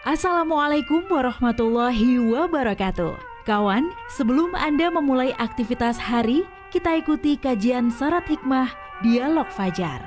Assalamualaikum warahmatullahi wabarakatuh. Kawan, sebelum Anda memulai aktivitas hari, kita ikuti kajian syarat hikmah Dialog Fajar.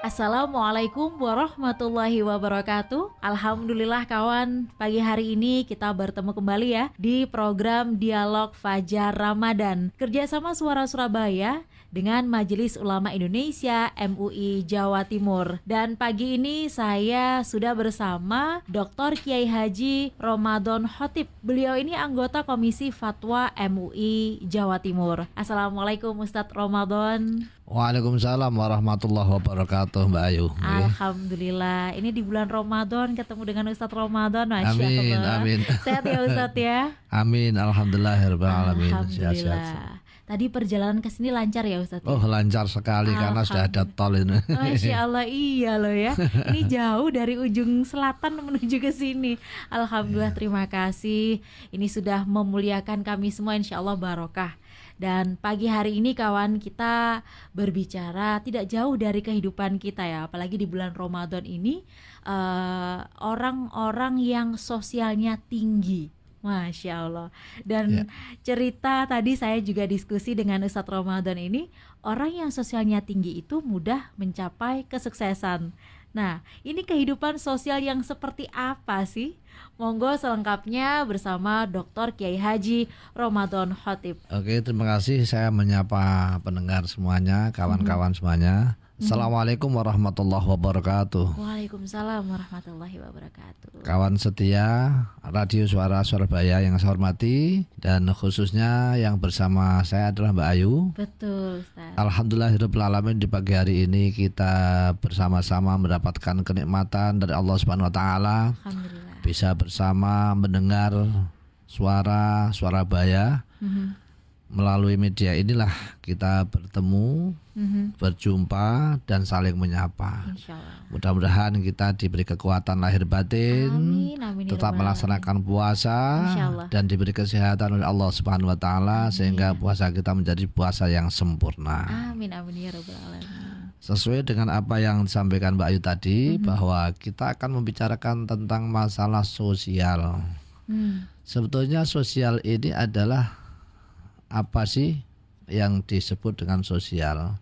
Assalamualaikum warahmatullahi wabarakatuh Alhamdulillah kawan Pagi hari ini kita bertemu kembali ya Di program Dialog Fajar Ramadan Kerjasama Suara Surabaya dengan Majelis Ulama Indonesia MUI Jawa Timur. Dan pagi ini saya sudah bersama Dr. Kiai Haji Ramadan Hotip. Beliau ini anggota Komisi Fatwa MUI Jawa Timur. Assalamualaikum Ustadz Ramadan. Waalaikumsalam warahmatullahi wabarakatuh Mbak Ayu Alhamdulillah Ini di bulan Ramadan ketemu dengan Ustadz Ramadan Masya Amin, Allah amin Sehat ya Ustadz ya Amin, Alhamdulillah Alhamdulillah sehat, sehat. Tadi perjalanan ke sini lancar ya Ustadz? Oh lancar sekali karena sudah ada tol ini. Masya Allah iya loh ya. Ini jauh dari ujung selatan menuju ke sini. Alhamdulillah iya. terima kasih. Ini sudah memuliakan kami semua Insya Allah barokah. Dan pagi hari ini kawan kita berbicara tidak jauh dari kehidupan kita ya, apalagi di bulan Ramadan ini eh, orang-orang uh, yang sosialnya tinggi Masya Allah. Dan ya. cerita tadi saya juga diskusi dengan Ustadz Ramadan ini, orang yang sosialnya tinggi itu mudah mencapai kesuksesan. Nah, ini kehidupan sosial yang seperti apa sih? Monggo selengkapnya bersama Dr. Kiai Haji Ramadan Khotib. Oke, terima kasih. Saya menyapa pendengar semuanya, kawan-kawan hmm. semuanya. Assalamualaikum warahmatullahi wabarakatuh. Waalaikumsalam warahmatullahi wabarakatuh. Kawan setia Radio Suara Surabaya yang saya hormati dan khususnya yang bersama saya adalah Mbak Ayu. Betul, Ustaz. Alhamdulillahirabbil di pagi hari ini kita bersama-sama mendapatkan kenikmatan dari Allah Subhanahu wa taala. Alhamdulillah. Bisa bersama mendengar suara Surabaya. Mm -hmm melalui media inilah kita bertemu, mm-hmm. berjumpa dan saling menyapa. Mudah-mudahan kita diberi kekuatan lahir batin, amin, amin, ya tetap melaksanakan puasa dan diberi kesehatan oleh Allah Subhanahu wa taala sehingga puasa kita menjadi puasa yang sempurna. Amin amin ya rabbal alamin. Sesuai dengan apa yang disampaikan Mbak Ayu tadi mm-hmm. bahwa kita akan membicarakan tentang masalah sosial. Mm. Sebetulnya sosial ini adalah apa sih yang disebut dengan sosial.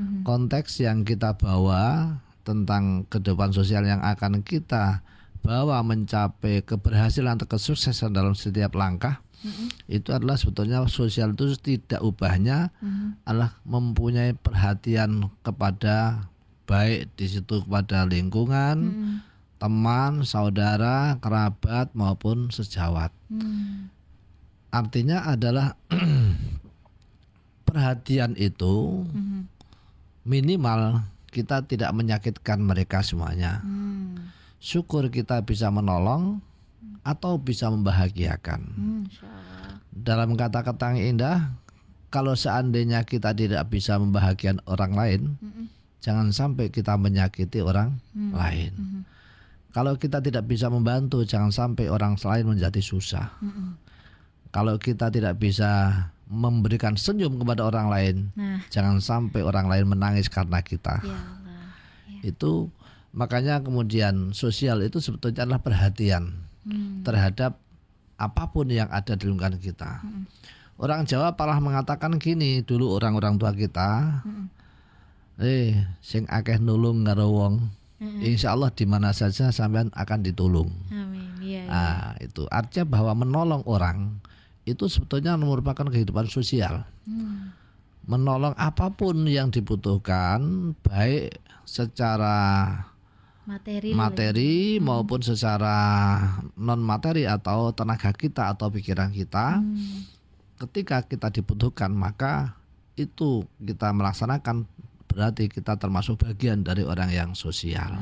Mm-hmm. Konteks yang kita bawa tentang kehidupan sosial yang akan kita bawa mencapai keberhasilan atau kesuksesan dalam setiap langkah mm-hmm. itu adalah sebetulnya sosial itu tidak ubahnya mm-hmm. adalah mempunyai perhatian kepada baik di situ kepada lingkungan, mm-hmm. teman, saudara, kerabat maupun sejawat. Mm artinya adalah perhatian itu mm-hmm. minimal kita tidak menyakitkan mereka semuanya. Mm. Syukur kita bisa menolong atau bisa membahagiakan. Mm, Dalam kata-kata yang indah, kalau seandainya kita tidak bisa membahagiakan orang lain, mm-hmm. jangan sampai kita menyakiti orang mm-hmm. lain. Mm-hmm. Kalau kita tidak bisa membantu, jangan sampai orang lain menjadi susah. Mm-hmm kalau kita tidak bisa memberikan senyum kepada orang lain, nah. jangan sampai orang lain menangis karena kita. Ya Ya. Itu makanya kemudian sosial itu sebetulnya adalah perhatian hmm. terhadap apa pun yang ada di lingkungan kita. Hmm. Orang Jawa malah mengatakan gini dulu orang-orang tua kita, hmm. eh sing akeh nulung karo wong, hmm. insya Allah di mana saja sampean akan ditulung. Amin. Ya, ya. Nah, itu artinya bahwa menolong orang itu sebetulnya merupakan kehidupan sosial. Hmm. Menolong apa pun yang dibutuhkan, baik secara materi, materi hmm. maupun secara non materi atau tenaga kita atau pikiran kita. Hmm. Ketika kita dibutuhkan, maka itu kita melaksanakan berarti kita termasuk bagian dari orang yang sosial.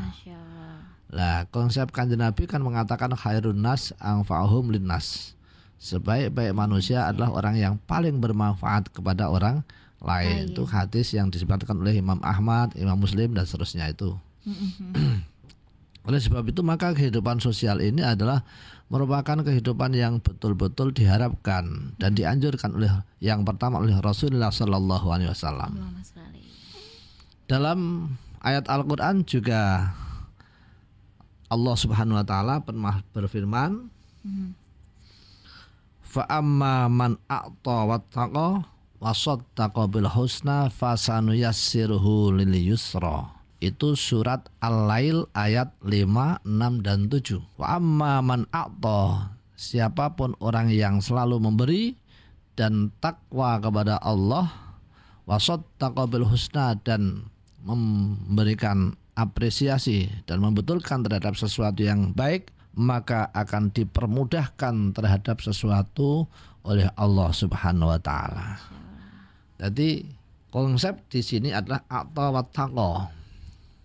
Nah, konsep kanjeng Nabi kan mengatakan khairun nas angfa'uhum linnas sebaik-baik manusia adalah orang yang paling bermanfaat kepada orang lain. Itu hadis yang disebutkan oleh Imam Ahmad, Imam Muslim dan seterusnya itu. oleh sebab itu maka kehidupan sosial ini adalah merupakan kehidupan yang betul-betul diharapkan dan dianjurkan oleh yang pertama oleh Rasulullah Shallallahu Alaihi Wasallam. Dalam ayat Al-Quran juga Allah Subhanahu wa taala pernah berfirman Mhm. Fa amma man a'ta wattaqa wa saddaqa bil husna fasanuyassiruhu lil yusra itu surat Al-Lail ayat 5, 6 dan 7. Wa amma man a'ta siapa pun orang yang selalu memberi dan takwa kepada Allah wa saddaqa bil husna dan memberikan apresiasi dan membetulkan terhadap sesuatu yang baik maka akan dipermudahkan terhadap sesuatu oleh Allah Subhanahu wa taala. Jadi konsep di sini adalah atau wattaqo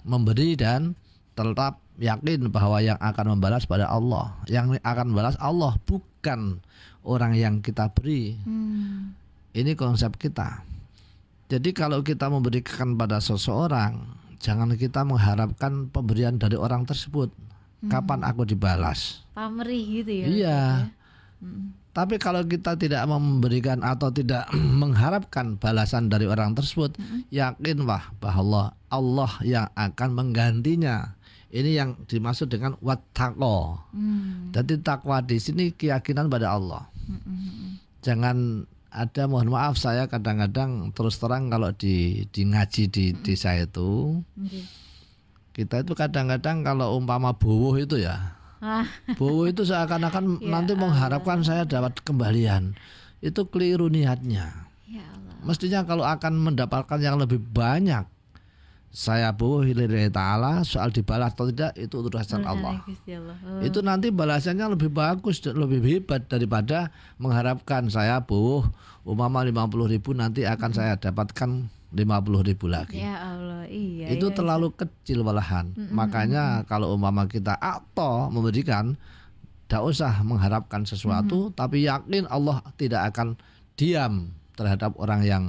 memberi dan tetap yakin bahwa yang akan membalas pada Allah, yang akan membalas Allah bukan orang yang kita beri. Hmm. Ini konsep kita. Jadi kalau kita memberikan pada seseorang, jangan kita mengharapkan pemberian dari orang tersebut. Kapan aku dibalas? Pamrih gitu ya. Iya. Hmm. Tapi kalau kita tidak memberikan atau tidak mengharapkan balasan dari orang tersebut, yakin wah bahwa Allah yang akan menggantinya. Ini yang dimaksud dengan wattaqo. Hmm. Jadi takwa di sini keyakinan pada Allah. Hmm, hmm, hmm. Jangan ada mohon maaf saya kadang-kadang terus terang kalau di, di ngaji di desa itu Oke. Kita itu kadang-kadang kalau umpama bowo itu ya. Ah, bowo itu seakan-akan Ya nanti mengharapkan saya dapat kembalian. Itu keliru niatnya. Ya Allah. mestinya kalau akan mendapatkan yang lebih banyak saya bowo lillahi ta'ala soal dibalas atau tidak itu urusan Allah. Allah. Oh. itu nanti balasannya lebih bagus dan lebih hebat daripada mengharapkan saya buh umama 50 ribu nanti akan saya dapatkan 50 ribu lagi Ya Allah, iya. itu iya, terlalu kecil malahan makanya kalau umama kita atau memberikan tidak usah mengharapkan sesuatu tapi yakin Allah tidak akan diam terhadap orang yang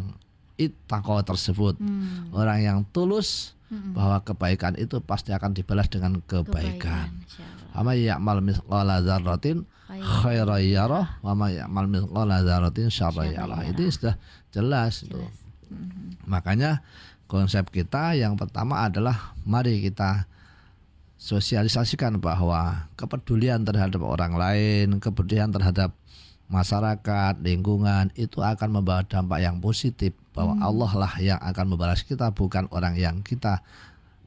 ittaqo tersebut Hmm. orang yang tulus Mm-mm. bahwa kebaikan itu pasti akan dibalas dengan kebaikan. Insya Allah. Ama ya'mal mithqala dzarratin Baik. khairan yarah wa ma ya'mal mithqala dzarratin syarran Syarran yarah. yarah. Itu sudah jelas itu. Makanya konsep kita yang pertama adalah mari kita sosialisasikan bahwa kepedulian terhadap orang lain, kepedulian terhadap masyarakat, lingkungan itu akan membawa dampak yang positif bahwa Allah lah yang akan membalas kita bukan orang yang kita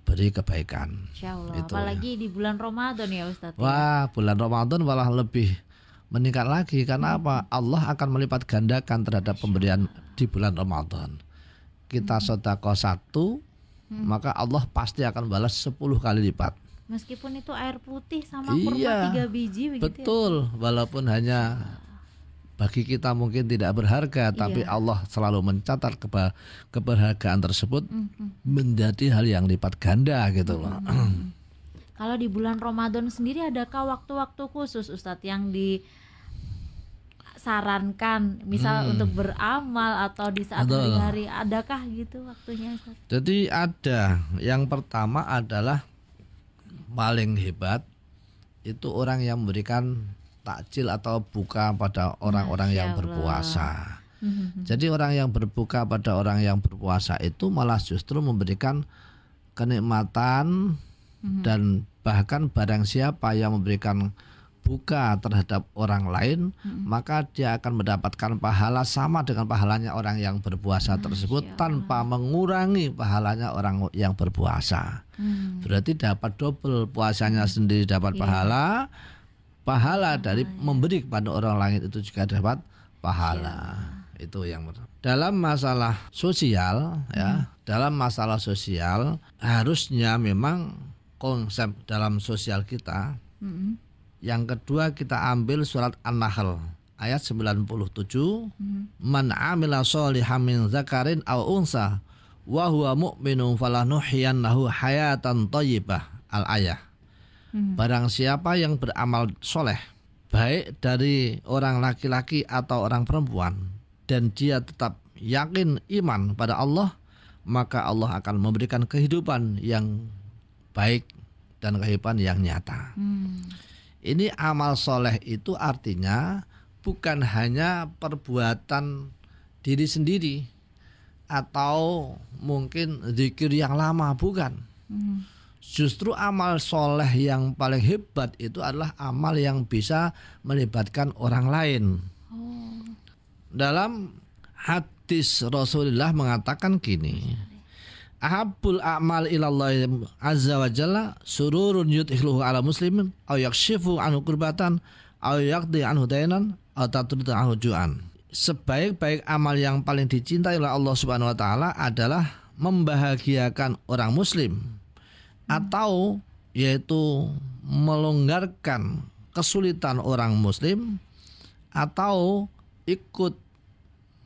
beri kebaikan. Insya Allah. Itu, Apalagi di bulan Ramadan ya Ustadz. ya. Wah, bulan Ramadan malah lebih meningkat lagi karena apa? Allah akan melipat gandakan terhadap pemberian di bulan Ramadan. Kita sedekah satu, maka Allah pasti akan balas 10 kali lipat. Meskipun itu air putih sama kurma Iya, tiga biji begitu ya. Betul, walaupun hanya bagi kita mungkin tidak berharga, tapi Iya. Allah selalu mencatat keba- keberhargaan tersebut Mhm. menjadi hal yang lipat ganda gitu loh. Kalau di bulan Ramadan sendiri adakah waktu-waktu khusus Ustadz yang disarankan misal Hmm. untuk beramal atau di saat hari-hari adakah gitu waktunya Ustadz? Jadi ada yang pertama adalah paling hebat itu orang yang memberikan takjil atau buka pada orang-orang yang berpuasa. Mhm. Jadi orang yang berbuka pada orang yang berpuasa itu malah justru memberikan kenikmatan Mhm. dan bahkan barang siapa yang memberikan buka terhadap orang lain Mhm. maka dia akan mendapatkan pahala sama dengan pahalanya orang yang berpuasa tersebut Allah. tanpa mengurangi pahalanya orang yang berpuasa. Hmm. Berarti dapat double puasanya sendiri dapat Iya. pahala, pahala dari memberi kepada orang lain itu juga dapat pahala. Itu yang pertama. Dalam masalah sosial ya, dalam masalah sosial harusnya memang konsep dalam sosial kita Mhm. Yang kedua kita ambil surat An-Nahl ayat 97 Mhm. Man amila sholihan min zakarin aw unsa wa huwa mu'minun falanuhyiyannahu hayatan thayyibah al ayah. Mhm. Barang siapa yang beramal soleh baik dari orang laki-laki atau orang perempuan dan dia tetap yakin iman pada Allah maka Allah akan memberikan kehidupan yang baik dan kehidupan yang nyata. Hmm. Ini amal soleh itu artinya bukan hanya perbuatan diri sendiri atau mungkin zikir yang lama bukan. Hmm. Justru amal soleh yang paling hebat itu adalah amal yang bisa melibatkan orang lain. Oh. Dalam hadis Rasulullah mengatakan gini. Ahabul a'mal ilallah azza wa jalla sururun yudhiluhu ala muslimin aw yakshifu anhu kurbatan aw yaqdi anhu dainan aw tatrida anhu ju'an. Sebaik-baik amal yang paling dicintai oleh Allah Subhanahu wa taala adalah membahagiakan orang muslim atau yaitu melonggarkan kesulitan orang muslim atau ikut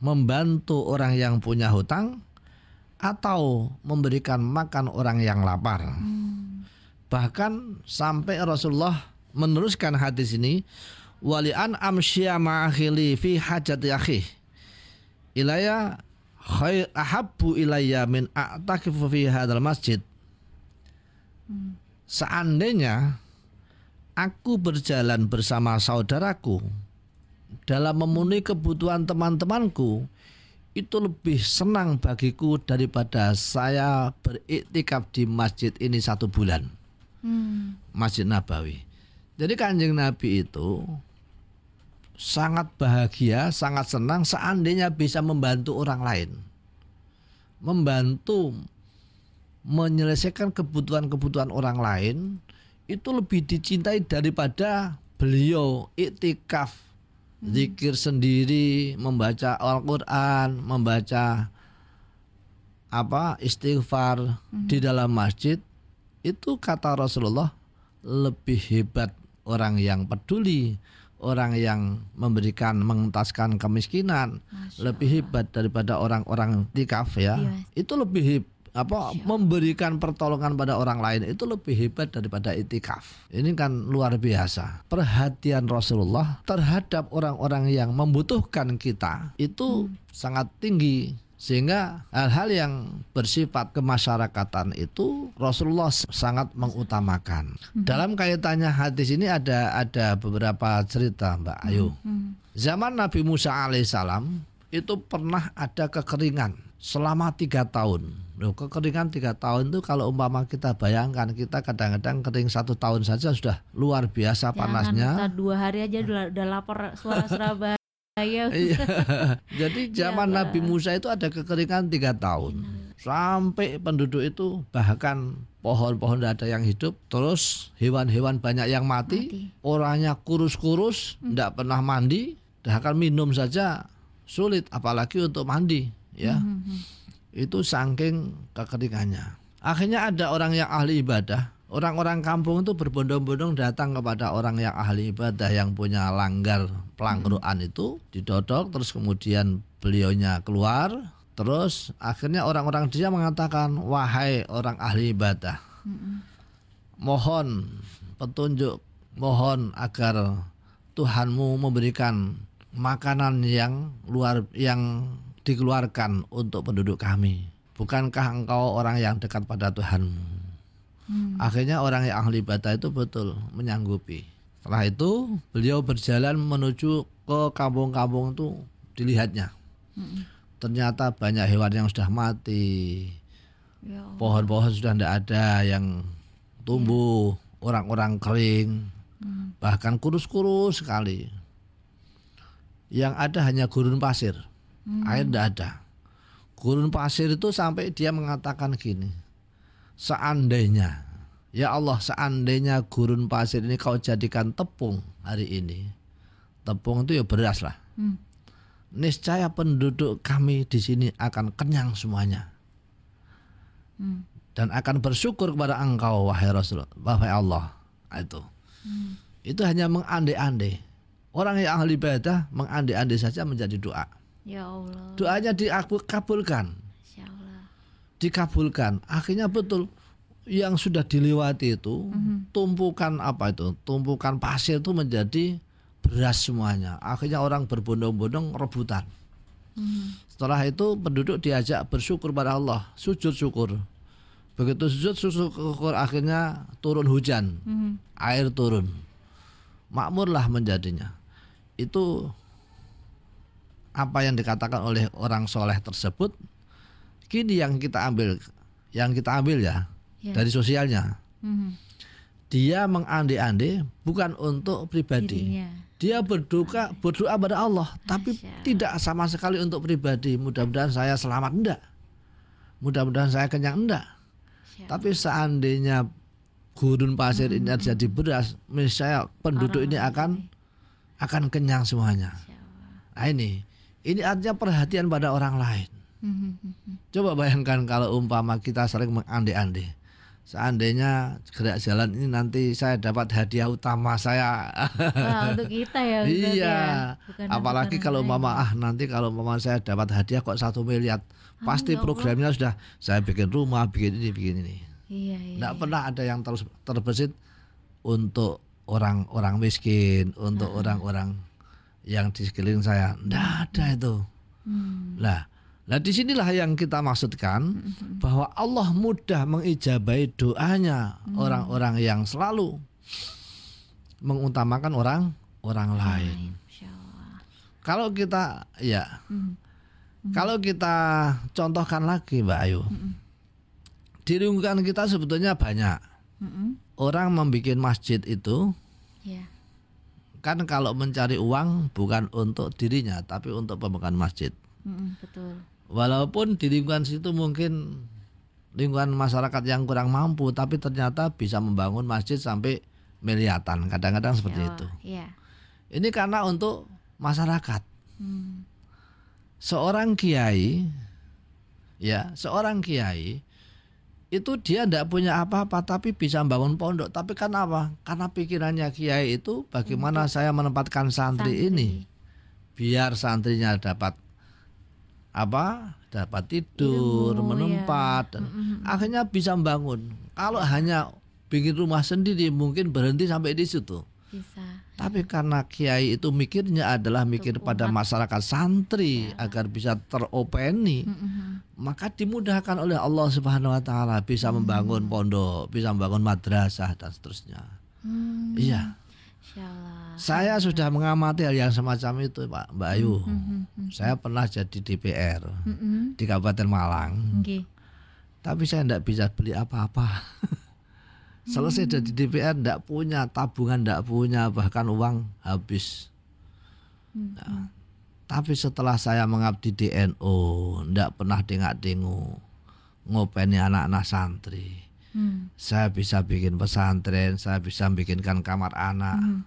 membantu orang yang punya hutang atau memberikan makan orang yang lapar. Hmm. Bahkan sampai Rasulullah meneruskan hadis ini wali an amsya ma'akhili fi hajati akhi ilaya khair ahabbu ilayya min a'takifu fi hadzal masjid. Hmm. Seandainya aku berjalan bersama saudaraku dalam memenuhi kebutuhan teman-temanku itu lebih senang bagiku daripada saya beriktikaf di masjid ini satu bulan. Hmm. Masjid Nabawi. Jadi kanjeng Nabi itu sangat bahagia, sangat senang seandainya bisa membantu orang lain. Membantu menyelesaikan kebutuhan-kebutuhan orang lain itu lebih dicintai daripada beliau iktikaf zikir sendiri, membaca Al-Qur'an, membaca apa istighfar hmm. di dalam masjid itu kata Rasulullah lebih hebat orang yang peduli, orang yang memberikan mengentaskan kemiskinan, lebih hebat daripada orang-orang tikaf ya. Iya. Itu lebih apa memberikan pertolongan pada orang lain itu lebih hebat daripada itikaf. Ini kan luar biasa. Perhatian Rasulullah terhadap orang-orang yang membutuhkan kita itu hmm. sangat tinggi sehingga hal-hal yang bersifat kemasyarakatan itu Rasulullah sangat mengutamakan. Hmm. Dalam kaitannya hadis ini ada ada beberapa cerita Mbak Ayu. Hmm. Hmm. Zaman Nabi Musa alaihissalam itu pernah ada kekeringan selama tiga tahun Loh, kekeringan tiga tahun itu kalau umpama kita bayangkan kita kadang-kadang kering satu tahun saja sudah luar biasa Jangan panasnya. Kita dua hari aja udah, udah lapor suara Surabaya. iya. Jadi iya, zaman ya, Nabi Musa itu ada kekeringan tiga tahun. Sampai penduduk itu bahkan pohon-pohon tidak ada yang hidup, terus hewan-hewan banyak yang mati, mati. orangnya kurus-kurus, tidak hmm. pernah mandi, bahkan minum saja sulit, apalagi untuk mandi, ya. Hmm. Itu saking kekeringannya. Akhirnya ada orang yang ahli ibadah, orang-orang kampung itu berbondong-bondong datang kepada orang yang ahli ibadah yang punya langgar pelanggaran hmm. itu didodok terus kemudian beliaunya keluar terus akhirnya orang-orang dia mengatakan wahai orang ahli ibadah hmm. mohon petunjuk mohon agar Tuhanmu memberikan makanan yang luar yang dikeluarkan untuk penduduk kami. Bukankah engkau orang yang dekat pada Tuhanmu? Hmm. Akhirnya orang yang ahli ibadah itu betul menyanggupi. Setelah itu beliau berjalan menuju ke kampung-kampung itu dilihatnya. Hmm. Ternyata banyak hewan yang sudah mati. Ya Pohon-pohon sudah tidak ada yang tumbuh, ya. orang-orang ya. kering, hmm. bahkan kurus-kurus sekali. Yang ada hanya gurun pasir hmm. air tidak ada. Gurun pasir itu sampai dia mengatakan gini, seandainya, ya Allah seandainya gurun pasir ini kau jadikan tepung hari ini, tepung itu ya beras lah. Hmm. Niscaya penduduk kami di sini akan kenyang semuanya. Hmm. Dan akan bersyukur kepada engkau wahai Rasul, wahai Allah. Itu. Hmm. Itu hanya mengandai-andai. Orang yang ahli ibadah mengandai-andai saja menjadi doa. Ya Allah. Doanya dikabulkan. Dikabulkan. Akhirnya betul yang sudah dilewati itu mm-hmm. tumpukan apa itu? Tumpukan pasir itu menjadi beras semuanya. Akhirnya orang berbondong-bondong rebutan. Mm-hmm. Setelah itu penduduk diajak bersyukur pada Allah, sujud syukur. Begitu sujud syukur akhirnya turun hujan, mm-hmm. air turun, makmurlah menjadinya. Itu apa yang dikatakan oleh orang soleh tersebut kini yang kita ambil yang kita ambil ya, ya. dari sosialnya Mhm. Dia mengande-ande bukan untuk pribadi. Dirinya. Dia berdoa berdoa pada Allah, tapi Masya Allah. tidak sama sekali untuk pribadi. Mudah-mudahan saya selamat enggak. Mudah-mudahan saya kenyang enggak. Masya Allah. Tapi seandainya gurun pasir ini jadi beras, misalnya penduduk ini akan akan kenyang semuanya. Masya Allah. Nah ini, ini artinya perhatian pada orang lain. Mhm, mhm. Coba bayangkan kalau umpama kita sering mengande-ande. Seandainya gerak jalan ini nanti saya dapat hadiah utama saya. Wah, untuk kita ya iya. ya. Apalagi kalau umpama ah nanti kalau umpama saya dapat hadiah kok satu miliar. Pasti ya Allah. programnya sudah saya bikin rumah, bikin ini, bikin ini. Iya, iya. Tidak pernah ada yang terus terbesit untuk orang-orang miskin, untuk orang-orang yang di sekeliling saya. Tidak ada itu. Hmm. Lah, lah di sinilah yang kita maksudkan bahwa Allah mudah mengijabai doanya orang-orang yang selalu mengutamakan orang orang lain. Masya Allah. Kalau kita ya, Hmm. kalau kita contohkan lagi Mbak Ayu, di lingkungan kita sebetulnya banyak Mhm. orang membuat masjid itu Iya. Kan kalau mencari uang bukan untuk dirinya tapi untuk pembangunan masjid. Betul. Walaupun di lingkungan situ mungkin lingkungan masyarakat yang kurang mampu tapi ternyata bisa membangun masjid sampai miliatan kadang-kadang seperti Masya itu. Iya. Ini karena untuk masyarakat. Hmm. Seorang kiai ya, seorang kiai itu dia tidak punya apa-apa tapi bisa membangun pondok. Tapi kan apa? Karena pikirannya kiai itu bagaimana saya menempatkan santri, ini biar santrinya dapat apa? Dapat tidur, Ilmu, menempat dan Mm-mm. akhirnya bisa membangun. Kalau hanya bikin rumah sendiri mungkin berhenti sampai di situ. Bisa. Tapi karena kiai itu mikirnya adalah mikir Untuk pada umat. masyarakat santri agar bisa teropeni, Mhm. maka dimudahkan oleh Allah Subhanahu wa taala bisa membangun pondok, bisa membangun madrasah dan seterusnya. Hmm. Iya. Saya sudah mengamati hal yang semacam itu, Pak Mbak Ayu. Mhm. Saya pernah jadi DPR Mhm. di Kabupaten Malang, Oke. tapi saya tidak bisa beli apa-apa. Selesai jadi DPR tidak punya tabungan, tidak punya bahkan uang habis. Mhm. Tapi setelah saya mengabdi di NU, tidak pernah dengar-dengu ngopeni anak-anak santri. Hmm. Saya bisa bikin pesantren, saya bisa bikinkan kamar anak, Mhm.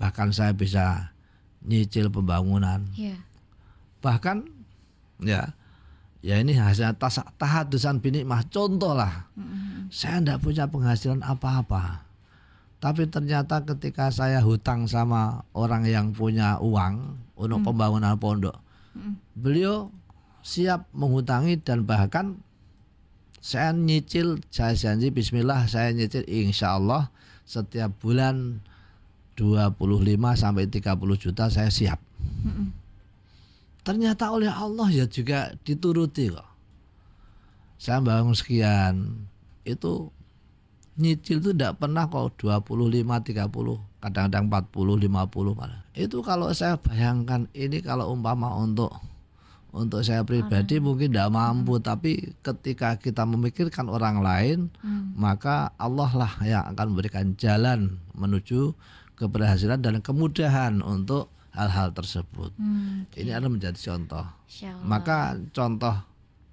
bahkan saya bisa nyicil pembangunan. Iya. Bahkan ya, ya ini hasil tahadusan binikmah contoh lah. Mhm. Saya tidak punya penghasilan apa-apa. Tapi ternyata ketika saya hutang sama orang yang punya uang untuk pembangunan pondok, Mhm. beliau siap menghutangi dan bahkan saya nyicil, saya janji Bismillah saya nyicil insya Allah setiap bulan 25 sampai 30 juta saya siap. Mhm. Ternyata oleh Allah ya juga dituruti kok. Saya bangun sekian itu nyicil itu tidak pernah kok 25 30 kadang-kadang 40 50 malah. Itu kalau saya bayangkan ini kalau umpama untuk untuk saya pribadi mungkin tidak mampu tapi ketika kita memikirkan orang lain Hmm. maka Allah lah yang akan memberikan jalan menuju keberhasilan dan kemudahan untuk hal-hal tersebut. Hmm. Ini adalah menjadi contoh. Maka contoh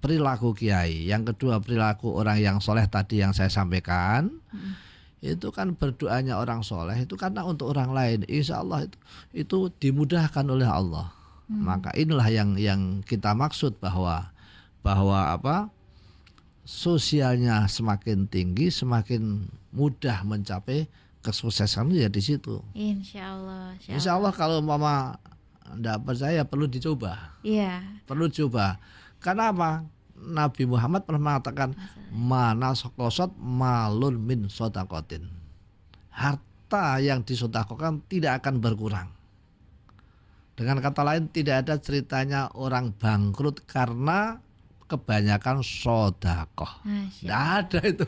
perilaku kiai, yang kedua perilaku orang yang soleh tadi yang saya sampaikan, Mm. itu kan berdoanya orang soleh itu karena untuk orang lain. Insya Allah itu, itu dimudahkan oleh Allah. Maka inilah yang yang kita maksud bahwa bahwa apa sosialnya semakin tinggi, semakin mudah mencapai kesuksesan ya di situ. Insya Allah. Insya Allah kalau mama tidak percaya perlu dicoba Iya. perlu coba. Karena apa? Nabi Muhammad pernah mengatakan mana sokosot malun min sodakotin. Harta yang disodakokan tidak akan berkurang. Dengan kata lain tidak ada ceritanya orang bangkrut karena kebanyakan sodakoh. Tidak ada itu.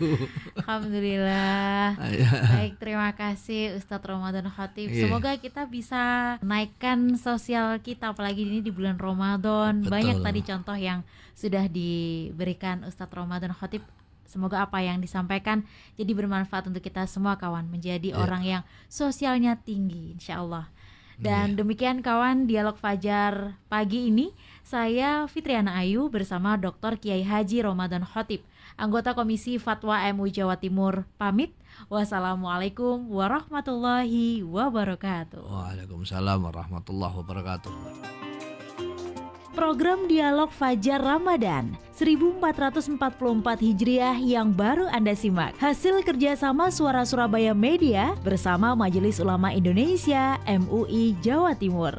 Alhamdulillah. Ya. Baik, terima kasih Ustadz Ramadan Khatib. Iya. Semoga kita bisa naikkan sosial kita apalagi ini di bulan Ramadan. Betul. Banyak tadi contoh yang sudah diberikan Ustadz Ramadan Khatib Semoga apa yang disampaikan jadi bermanfaat untuk kita semua kawan, menjadi Ya. orang yang sosialnya tinggi insya Allah. Dan demikian kawan dialog Fajar pagi ini saya Fitriana Ayu bersama Dr. Kiai Haji Ramadan Khotib, anggota Komisi Fatwa MUI Jawa Timur pamit. Wassalamualaikum warahmatullahi wabarakatuh. Waalaikumsalam warahmatullahi wabarakatuh. Program Dialog Fajar Ramadan 1444 Hijriah yang baru Anda simak. Hasil kerjasama Suara Surabaya Media bersama Majelis Ulama Indonesia MUI Jawa Timur